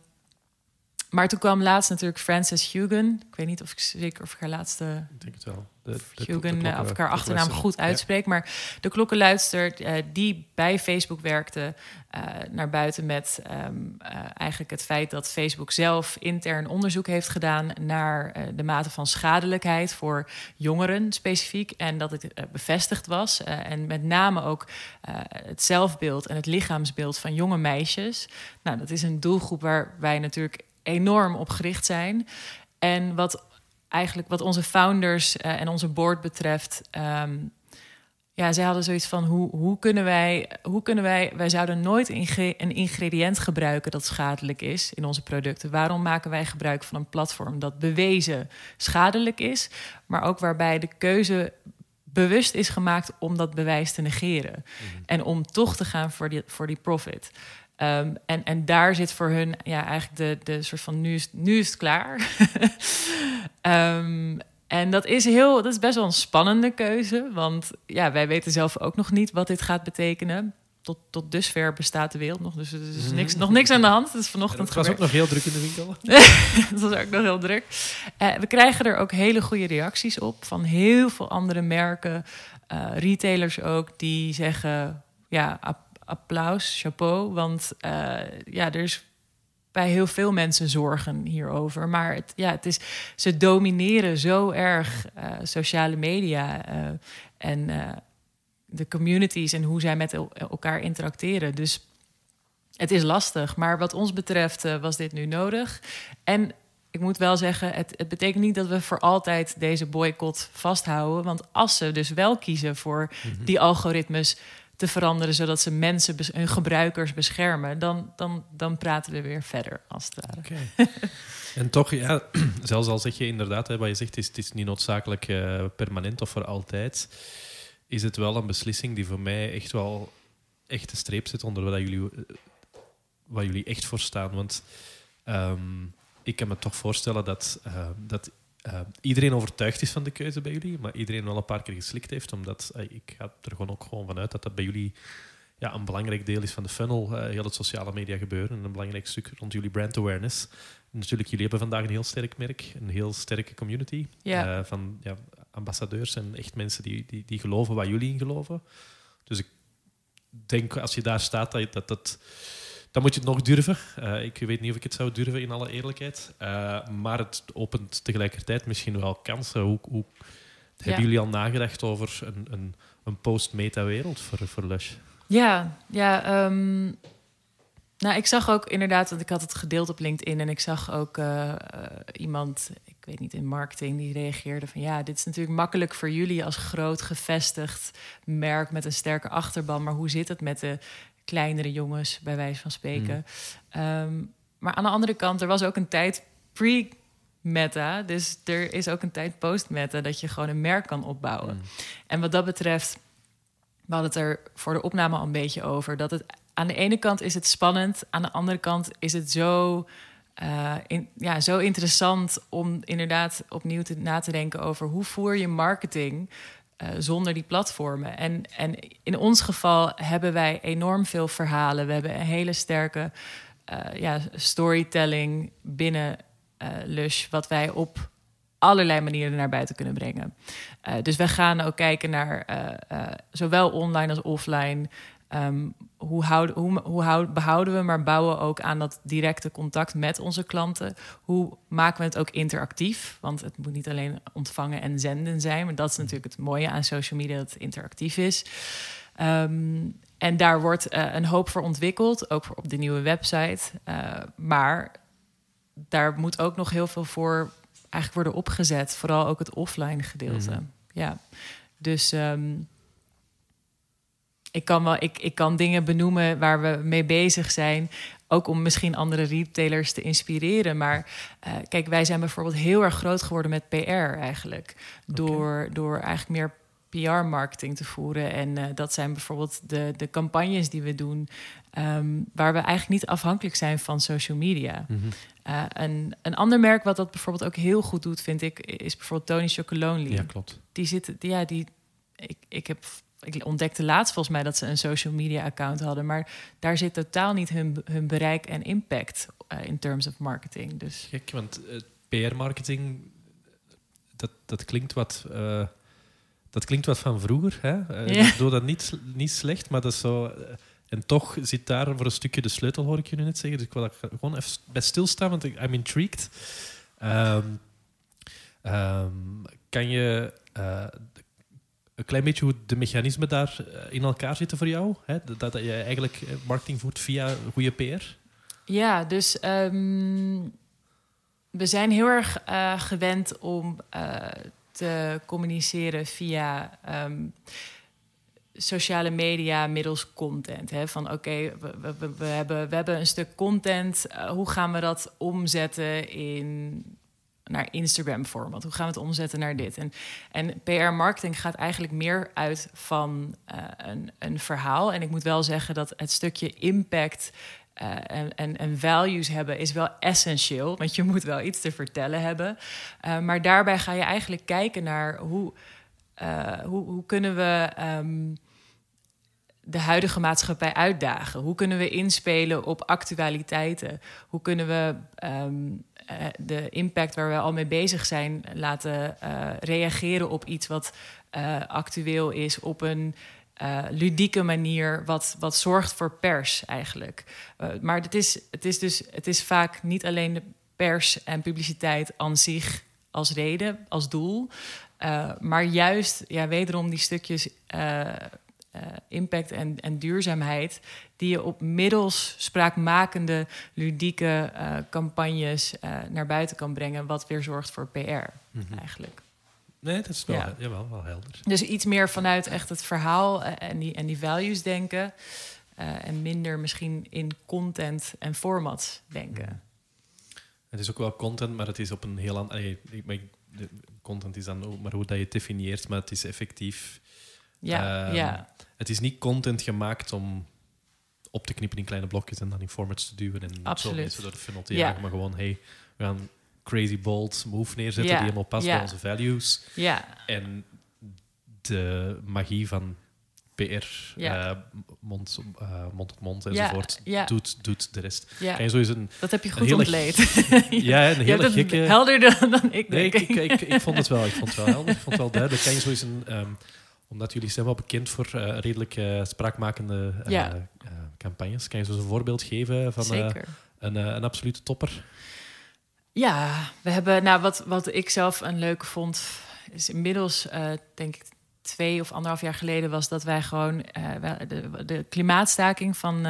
maar toen kwam laatst natuurlijk Frances Hugen. Ik weet niet of ik zeker of ik haar laatste. Ik denk het wel. De, de of ik haar achternaam goed uitspreek. Ja. Maar de klokkenluidster uh, die bij Facebook werkte, uh, naar buiten met um, uh, eigenlijk het feit dat Facebook zelf intern onderzoek heeft gedaan naar de mate van schadelijkheid voor jongeren specifiek. En dat het bevestigd was. en met name ook het zelfbeeld en het lichaamsbeeld van jonge meisjes. Nou, dat is een doelgroep waar wij natuurlijk enorm op gericht zijn. En wat eigenlijk wat onze founders uh, en onze board betreft. Um, ja, zij hadden zoiets van: hoe, hoe kunnen wij, hoe kunnen wij, wij zouden nooit een ingrediënt gebruiken dat schadelijk is in onze producten. Waarom maken wij gebruik van een platform dat bewezen schadelijk is, maar ook waarbij de keuze bewust is gemaakt om dat bewijs te negeren mm. en om toch te gaan voor die, voor die profit. Um, en, en daar zit voor hun ja, eigenlijk de, de soort van nu is, nu is het klaar. um, en dat is, heel, dat is best wel een spannende keuze. Want ja, wij weten zelf ook nog niet wat dit gaat betekenen. Tot, tot dusver bestaat de wereld nog. Dus er is mhm. niks, nog niks aan de hand. Het is vanochtend. Het was ook nog heel druk in de winkel. het was ook nog heel druk. Uh, we krijgen er ook hele goede reacties op van heel veel andere merken, uh, retailers ook, die zeggen: ja, applaus, chapeau. Want uh, ja, er is bij heel veel mensen zorgen hierover. Maar het, ja, het is, ze domineren zo erg uh, sociale media uh, en de communities en hoe zij met elkaar interacteren. Dus het is lastig. Maar wat ons betreft was dit nu nodig. En ik moet wel zeggen, het, het, betekent niet dat we voor altijd deze boycott vasthouden. Want als ze dus wel kiezen voor mhm. die algoritmes te veranderen, zodat ze mensen, hun gebruikers beschermen, dan, dan, dan praten we weer verder, als het ware. Okay. en toch, ja, zelfs al zeg je inderdaad, hè, wat je zegt, is, het is niet noodzakelijk uh, permanent of voor altijd, is het wel een beslissing die voor mij echt wel echt een streep zit onder wat jullie, uh, wat jullie echt voor staan. Want um, ik kan me toch voorstellen dat, uh, dat uh, iedereen overtuigd is van de keuze bij jullie, maar iedereen wel een paar keer geslikt heeft, omdat uh, ik ga er gewoon ook gewoon vanuit dat dat bij jullie ja, een belangrijk deel is van de funnel, uh, heel het sociale media gebeuren, en een belangrijk stuk rond jullie brand awareness. En natuurlijk, jullie hebben vandaag een heel sterk merk, een heel sterke community ja. van ja, ambassadeurs en echt mensen die, die, die geloven waar jullie in geloven. Dus ik denk, als je daar staat, dat dat, dat dan moet je het nog durven. Uh, ik weet niet of ik het zou durven, in alle eerlijkheid. Uh, maar het opent tegelijkertijd misschien wel kansen. Hoe, hoe hebben jullie al nagedacht over een, een, een post-meta-wereld voor, voor Lush? Ja, ja um, nou, ik zag ook inderdaad, want ik had het gedeeld op LinkedIn en ik zag ook uh, iemand, ik weet niet in marketing, die reageerde van ja, dit is natuurlijk makkelijk voor jullie als groot gevestigd merk met een sterke achterban, maar hoe zit het met de kleinere jongens, bij wijze van spreken. Mm. Um, maar aan de andere kant, er was ook een tijd pre-meta. Dus er is ook een tijd post-meta dat je gewoon een merk kan opbouwen. Mm. En wat dat betreft, we hadden het er voor de opname al een beetje over. Dat het aan de ene kant is het spannend, aan de andere kant is het zo. Uh, in, ja, zo interessant om inderdaad opnieuw te, na te denken over hoe voer je marketing uh, zonder die platformen. En, en in ons geval hebben wij enorm veel verhalen. We hebben een hele sterke uh, ja, storytelling binnen uh, Lush, wat wij op allerlei manieren naar buiten kunnen brengen. Dus we gaan ook kijken naar zowel online als offline. Ehm, hoe, houden, hoe, hoe behouden we, maar bouwen ook aan dat directe contact met onze klanten? Hoe maken we het ook interactief? Want het moet niet alleen ontvangen en zenden zijn, maar dat is natuurlijk het mooie aan social media dat het interactief is. Ehm, en daar wordt uh, een hoop voor ontwikkeld, ook voor op de nieuwe website. Uh, maar daar moet ook nog heel veel voor eigenlijk worden opgezet, vooral ook het offline gedeelte. Mhm. Ja, dus. Um, ik kan, wel, ik, ik kan dingen benoemen waar we mee bezig zijn. Ook om misschien andere retailers te inspireren. Maar uh, kijk, wij zijn bijvoorbeeld heel erg groot geworden met PR eigenlijk. Door, door eigenlijk meer PR-marketing te voeren. En uh, dat zijn bijvoorbeeld de, de campagnes die we doen, um, waar we eigenlijk niet afhankelijk zijn van social media. Mm -hmm. uh, een, een ander merk wat dat bijvoorbeeld ook heel goed doet, vind ik, is bijvoorbeeld Tony Chocolonely. Ja, klopt. Die zit, ja, die, ik, ik heb ik ontdekte laatst volgens mij dat ze een social media account hadden, maar daar zit totaal niet hun, hun bereik en impact uh, in terms of marketing. Dus. Gek, want uh, PR-marketing, dat, dat klinkt wat. Uh, dat klinkt wat van vroeger. Hè? Ja. Ik doe dat niet, niet slecht, maar dat is zo. En toch zit daar voor een stukje de sleutel, hoor ik jullie net zeggen. Dus ik wil dat gewoon even bij stilstaan, want ik, I'm intrigued. Um, um, kan je een klein beetje hoe de mechanismen daar eh, in elkaar zitten voor jou? Hè? Dat, je eigenlijk eh, marketing voert via goede PR? Ja, dus um, we zijn heel erg uh, gewend om te communiceren via um, sociale media middels content. Hè? Van oké, we, hebben, we hebben een stuk content. Hoe gaan we dat omzetten in naar Instagram format? Hoe gaan we het omzetten naar dit? En, en PR-marketing gaat eigenlijk meer uit van uh, een, een verhaal. En ik moet wel zeggen dat het stukje impact uh, en, en, en, values hebben is wel essentieel. Want je moet wel iets te vertellen hebben. Uh, maar daarbij ga je eigenlijk kijken naar hoe, hoe, hoe, kunnen we. Um, de huidige maatschappij uitdagen? Hoe kunnen we inspelen op actualiteiten? Hoe kunnen we uh, de impact waar we al mee bezig zijn laten uh, reageren op iets wat uh, actueel is, op een ludieke manier, wat, wat zorgt voor pers eigenlijk. maar het is, het is dus het is vaak niet alleen de pers en publiciteit aan zich als reden, als doel. maar juist, ja, wederom die stukjes uh, impact en, en, duurzaamheid, die je op middels spraakmakende, ludieke uh, campagnes uh, naar buiten kan brengen, wat weer zorgt voor PR mm -hmm. eigenlijk. Nee, dat is wel, ja. jawel, wel helder. Dus iets meer vanuit echt het verhaal en die, en die values denken. en minder misschien in content en format denken. Mm. Het is ook wel content, maar het is op een heel ander. Content is dan ook maar hoe dat je het definieert, maar het is effectief ja, um, ja. Het is niet content gemaakt om op te knippen in kleine blokjes en dan in formats te duwen en Absoluut. zo mensen door de funnel te jagen. Maar gewoon, hey, we gaan crazy bold move neerzetten die helemaal past bij onze values. Ja. En de magie van PR, uh, mond, uh, mond tot mond enzovoort, Doet, doet de rest. Je zo eens een, dat heb je goed ontleed. ja, een hele gekke... Helderder dan ik, nee, ik, ik, ik, ik, vond het wel, ik vond het wel helder. Ik vond het wel duidelijk. Kan je zo eens een... Um, omdat jullie zijn wel bekend voor uh, redelijk uh, spraakmakende ja. campagnes. Kan je zo een voorbeeld geven van een, een absolute topper? Ja, we hebben, nou, wat, wat ik zelf een leuke vond, is inmiddels, denk ik, twee of anderhalf jaar geleden, was dat wij gewoon de, de klimaatstaking van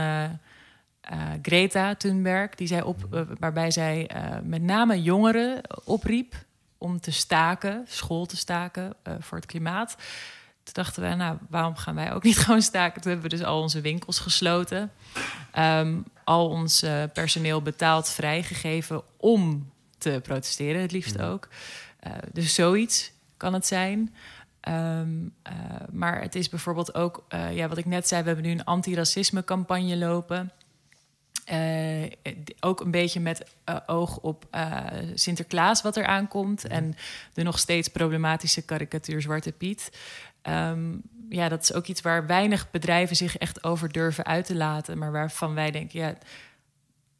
Greta Thunberg, die zij op, mhm. waarbij zij met name jongeren opriep om te staken, school te staken voor het klimaat. Toen dachten we, nou, waarom gaan wij ook niet gewoon staken? Toen hebben we dus al onze winkels gesloten. Um, al ons uh, personeel betaald vrijgegeven om te protesteren, het liefst ook. Uh, dus zoiets kan het zijn. Um, uh, maar het is bijvoorbeeld ook, ja, wat ik net zei, we hebben nu een antiracisme campagne lopen. Uh, ook een beetje met uh, oog op uh, Sinterklaas, wat er aankomt. En de nog steeds problematische karikatuur Zwarte Piet. Um, ja, dat is ook iets waar weinig bedrijven zich echt over durven uit te laten. Maar waarvan wij denken, ja,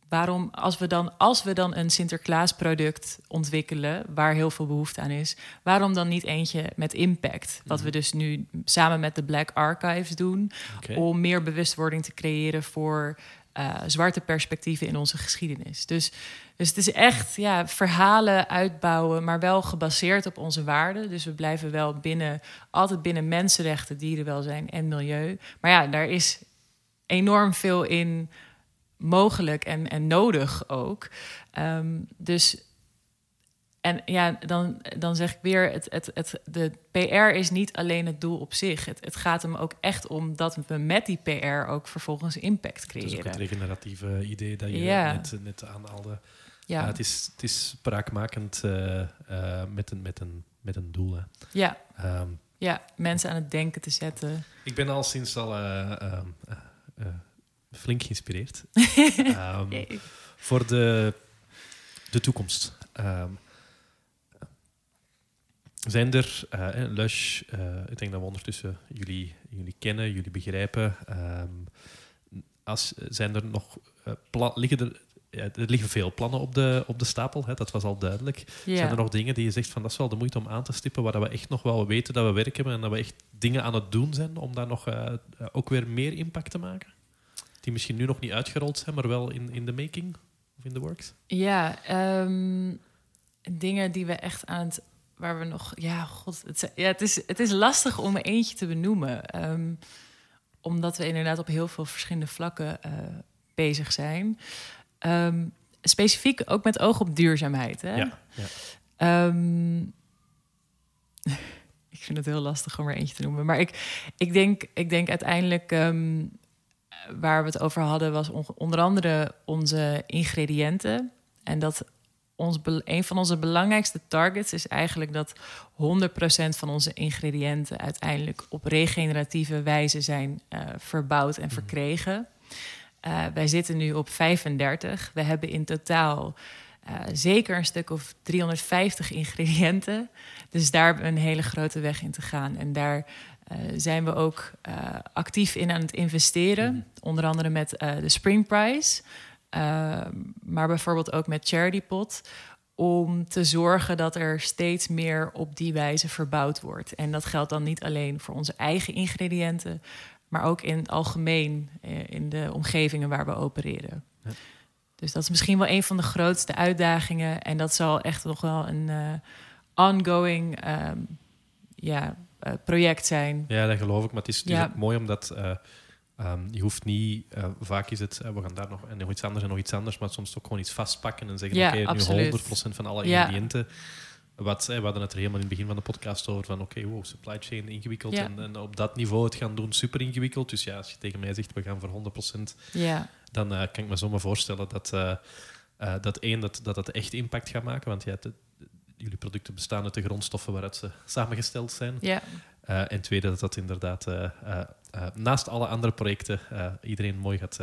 waarom, als we, dan, als we dan een Sinterklaas-product ontwikkelen, waar heel veel behoefte aan is, waarom dan niet eentje met impact? Wat we mhm. dus nu samen met de Black Archives doen, om meer bewustwording te creëren voor uh, zwarte perspectieven in onze geschiedenis. Dus, dus het is echt ja, verhalen uitbouwen, maar wel gebaseerd op onze waarden. Dus we blijven wel binnen, altijd binnen mensenrechten, dierenwelzijn en milieu. Maar ja, daar is enorm veel in mogelijk en, en nodig ook. Um, dus en ja, dan, dan zeg ik weer, het, het, het, de PR is niet alleen het doel op zich. Het, het gaat hem ook echt om dat we met die PR ook vervolgens impact creëren. Het is ook het regeneratieve idee dat je ja. net, net aanhaalde. Ja. het, is, het is spraakmakend uh, uh, met, een, met, een, met een doel. Hè. Ja. Um, ja, mensen aan het denken te zetten. Ik ben al sinds al uh, flink geïnspireerd. um, voor de, de toekomst. Um, zijn er, uh, Lush, uh, ik denk dat we ondertussen jullie, jullie kennen, jullie begrijpen. Um, als, zijn er nog uh, liggen er, ja, er liggen veel plannen op de, op de stapel, hè, dat was al duidelijk. Zijn er nog dingen die je zegt van dat is wel de moeite om aan te stippen, waar we echt nog wel weten dat we werken en dat we echt dingen aan het doen zijn om daar nog ook weer meer impact te maken? Die misschien nu nog niet uitgerold zijn, maar wel in, in de making of in the works? Ja, um, dingen die we echt aan het waar we nog. Ja, god. Het, ja, het, is, het is lastig om er eentje te benoemen. Um, omdat we inderdaad op heel veel verschillende vlakken uh, bezig zijn. Um, specifiek ook met oog op duurzaamheid. Hè? Ja, ja. Um, ik vind het heel lastig om er eentje te noemen. Maar ik, ik, denk, ik denk uiteindelijk. waar we het over hadden, was onder andere onze ingrediënten. En dat ons, een van onze belangrijkste targets is eigenlijk dat 100% van onze ingrediënten uiteindelijk op regeneratieve wijze zijn uh, verbouwd en mhm. verkregen. Uh, wij zitten nu op 35. We hebben in totaal uh, zeker een stuk of 350 ingrediënten. Dus daar hebben we een hele grote weg in te gaan. En daar zijn we ook actief in aan het investeren. Mhm. Onder andere met de Spring Prize. Maar bijvoorbeeld ook met Charity Pot. Om te zorgen dat er steeds meer op die wijze verbouwd wordt. En dat geldt dan niet alleen voor onze eigen ingrediënten, maar ook in het algemeen eh, in de omgevingen waar we opereren. Ja. Dus dat is misschien wel een van de grootste uitdagingen. En dat zal echt nog wel een uh, ongoing ehm, ja, uh, project zijn. Ja, dat geloof ik. Maar het is, het is ook mooi omdat Um, je hoeft niet, vaak is het, we gaan daar nog, en nog iets anders en nog iets anders, maar soms ook gewoon iets vastpakken en zeggen: ja, Oké, okay, nu 100% van alle ingrediënten. Wat, we hadden het er helemaal in het begin van de podcast over van oké, okay, wow, supply chain ingewikkeld en, en, op dat niveau het gaan doen super ingewikkeld. Dus ja, als je tegen mij zegt we gaan voor 100%, ja. dan uh, kan ik me zomaar voorstellen dat, dat één, dat, dat echt impact gaat maken. Want ja, jullie producten bestaan uit de grondstoffen waaruit ze samengesteld zijn. Ja. En tweede, dat dat inderdaad naast alle andere projecten iedereen mooi gaat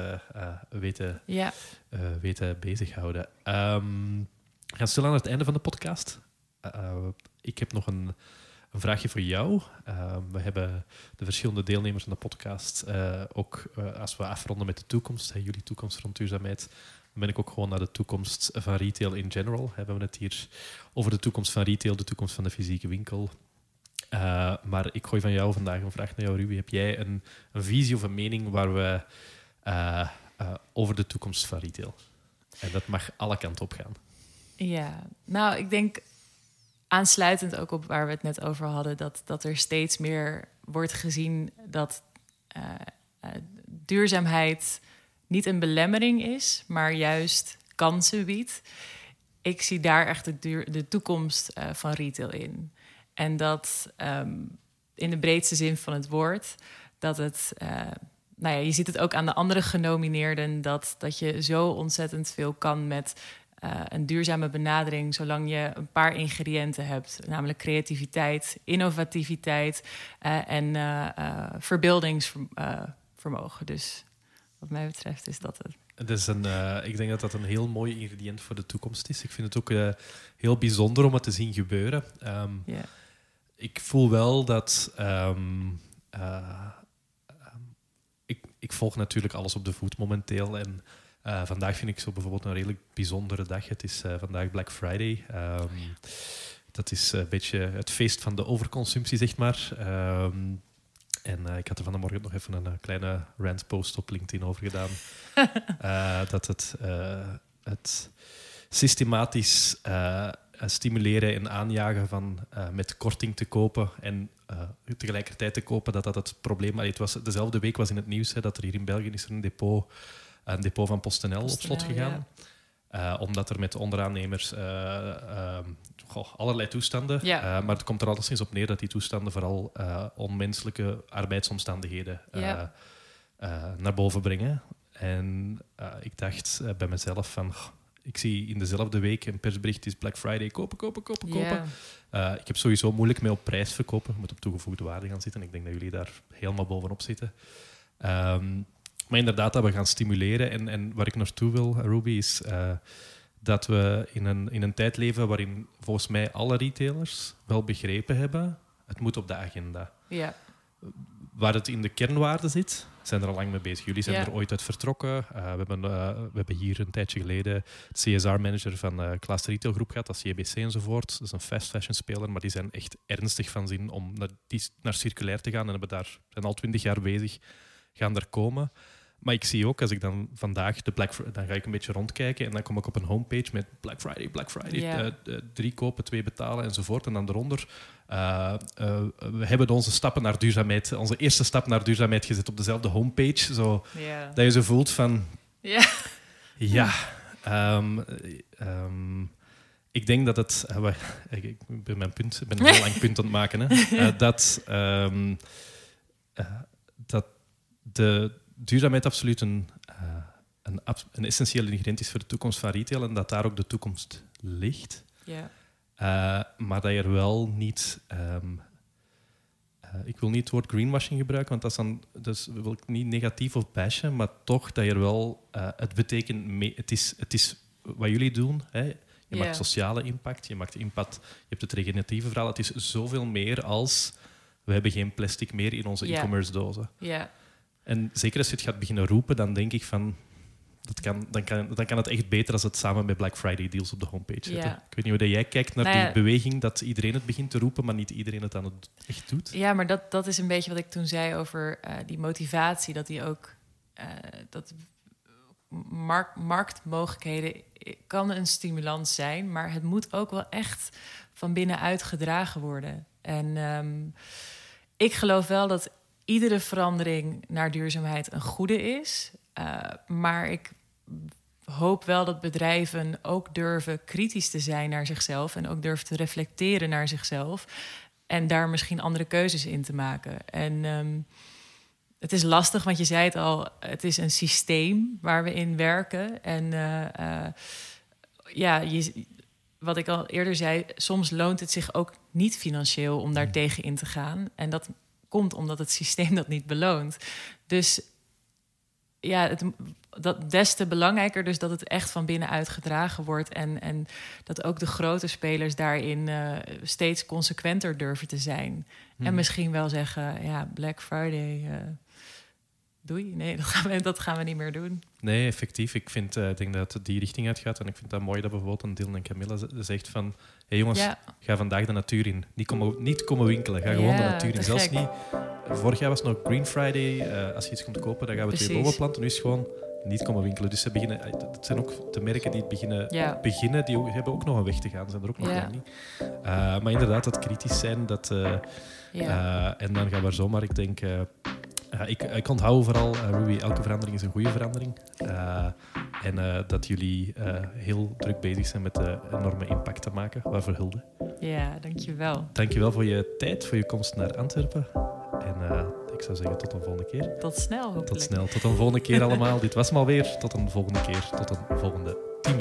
weten, ja. weten bezighouden. Um, we gaan stil aan het einde van de podcast. Ik heb nog een, een vraagje voor jou. Ehm, we hebben de verschillende deelnemers van de podcast ook, als we afronden met de toekomst, jullie toekomst rond duurzaamheid, ben ik ook gewoon naar de toekomst van retail in general. We hebben het hier over de toekomst van retail, de toekomst van de fysieke winkel. Maar ik gooi van jou vandaag een vraag naar jou, Ruby. Heb jij een, een visie of een mening waar we over de toekomst van retail? En dat mag alle kanten op gaan. Ja, nou, ik denk aansluitend ook op waar we het net over hadden, dat, dat er steeds meer wordt gezien dat duurzaamheid niet een belemmering is, maar juist kansen biedt. Ik zie daar echt de, duur, de toekomst van retail in. En dat ehm, in de breedste zin van het woord, dat het. Nou ja, je ziet het ook aan de andere genomineerden, dat, dat je zo ontzettend veel kan met uh, een duurzame benadering, zolang je een paar ingrediënten hebt, namelijk creativiteit, innovativiteit uh, en verbeeldingsvermogen. Dus wat mij betreft is dat het. Het is een, ik denk dat dat een heel mooi ingrediënt voor de toekomst is. Ik vind het ook heel bijzonder om het te zien gebeuren. Um, ik voel wel dat. Ehm, eh, ehm, ik, ik volg natuurlijk alles op de voet momenteel. En vandaag vind ik zo bijvoorbeeld een redelijk bijzondere dag. Het is vandaag Black Friday. Ehm, dat is een beetje het feest van de overconsumptie, zeg maar. Ehm, en ik had er van de morgen nog even een kleine rant-post op LinkedIn over gedaan. dat het, het systematisch stimuleren en aanjagen van met korting te kopen en tegelijkertijd te kopen, dat dat het probleem... Het was, dezelfde week was in het nieuws hè, dat er hier in België is er een depot, een depot van PostNL, op slot gegaan. Uh, omdat er met onderaannemers uh, goh, allerlei toestanden. Ja. maar het komt er alleszins op neer dat die toestanden vooral onmenselijke arbeidsomstandigheden naar boven brengen. En ik dacht bij mezelf van ik zie in dezelfde week een persbericht is Black Friday kopen, kopen, kopen, kopen. Uh, ik heb sowieso moeilijk mee op prijs verkopen. Je moet op toegevoegde waarde gaan zitten. Ik denk dat jullie daar helemaal bovenop zitten. Um, maar inderdaad, dat we gaan stimuleren. En, en waar ik naartoe wil, Ruby, is uh, dat we in een, in een tijd leven waarin volgens mij alle retailers wel begrepen hebben, het moet op de agenda. Ja. Waar het in de kernwaarde zit, zijn er al lang mee bezig. Jullie zijn er ooit uit vertrokken. Uh, we, hebben, uh, we hebben hier een tijdje geleden CSR-manager van uh, Klaas Retail Groep gehad, als JBC enzovoort. Dat is een fast fashion speler, maar die zijn echt ernstig van zin om naar, die, naar circulair te gaan en hebben daar, zijn al twintig jaar bezig, gaan daar komen. Maar ik zie ook, als ik dan vandaag de Black Friday, dan ga ik een beetje rondkijken en dan kom ik op een homepage met Black Friday, Black Friday, drie kopen, twee betalen enzovoort. En dan eronder uh, we hebben onze stappen naar duurzaamheid, onze eerste stap naar duurzaamheid gezet op dezelfde homepage. Zo, Dat je zo voelt van... Ja. Ja. Um, ik denk dat het... Ik ben mijn punt, ik ben een heel lang punt aan het maken. Hè, dat, um, dat de duurzaamheid absoluut een, een, een essentieel ingrediënt is voor de toekomst van retail en dat daar ook de toekomst ligt. Ja. Uh, maar dat je er wel niet. Um, uh, ik wil niet het woord greenwashing gebruiken, want dat is dan dus wil ik niet negatief of bashen, maar toch dat je er wel. Uh, het betekent. Mee, het, is, het is wat jullie doen. Hè. Je maakt sociale impact, je maakt impact. Je hebt het regeneratieve verhaal. Het is zoveel meer als. We hebben geen plastic meer in onze yeah. e-commerce dozen. Yeah. En zeker als je het gaat beginnen roepen, dan denk ik van dat kan, dan, kan, dan kan het echt beter als het samen met Black Friday deals op de homepage zit. Ik weet niet hoe jij kijkt naar nou die beweging dat iedereen het begint te roepen, maar niet iedereen het dan het echt doet. Ja, maar dat, dat is een beetje wat ik toen zei over uh, die motivatie. Dat die ook uh, dat mark, marktmogelijkheden kan een stimulans zijn, maar het moet ook wel echt van binnenuit gedragen worden. En um, ik geloof wel dat iedere verandering naar duurzaamheid een goede is. Uh, maar ik hoop wel dat bedrijven ook durven kritisch te zijn naar zichzelf en ook durven te reflecteren naar zichzelf en daar misschien andere keuzes in te maken. En um, het is lastig, want je zei het al, het is een systeem waar we in werken. En uh, uh, ja, je, wat ik al eerder zei, soms loont het zich ook niet financieel om daar tegen in te gaan. En dat komt omdat het systeem dat niet beloont. Dus ja, het, dat des te belangrijker dus dat het echt van binnenuit gedragen wordt. En, en dat ook de grote spelers daarin uh, steeds consequenter durven te zijn. En hmm. misschien wel zeggen, ja, Black Friday, uh, doei. Nee, dat gaan, we, dat gaan we niet meer doen. Nee, effectief. Ik vind, uh, denk dat het die richting uitgaat. En ik vind dat mooi dat bijvoorbeeld een Dylan en Camilla zegt van... Hé hey jongens, ga vandaag de natuur in. Niet komen, niet komen winkelen. Ga gewoon de natuur in. Zelfs niet... Vorig jaar was het nog Green Friday. Uh, als je iets komt kopen, dan gaan we Precies. twee bomen planten. Nu is het gewoon niet komen winkelen. Dus ze beginnen, eh, het zijn ook de merken die het beginnen, ja. beginnen, die hebben ook nog een weg te gaan. Zijn er ook nog ja. niet. Uh, maar inderdaad, dat kritisch zijn. Dat, uh, ja. en dan gaan we zomaar, ik denk, uh, ik, ik onthoud vooral, uh, Ruby, elke verandering is een goede verandering. Uh, en dat jullie heel druk bezig zijn met de enorme impact te maken. Waarvoor hulde. Ja, dankjewel. Dankjewel voor je tijd, voor je komst naar Antwerpen. En ik zou zeggen, tot een volgende keer. Tot snel, hopelijk. Tot snel, tot een volgende keer allemaal. Dit was hem alweer. Tot een volgende keer, tot een volgende Team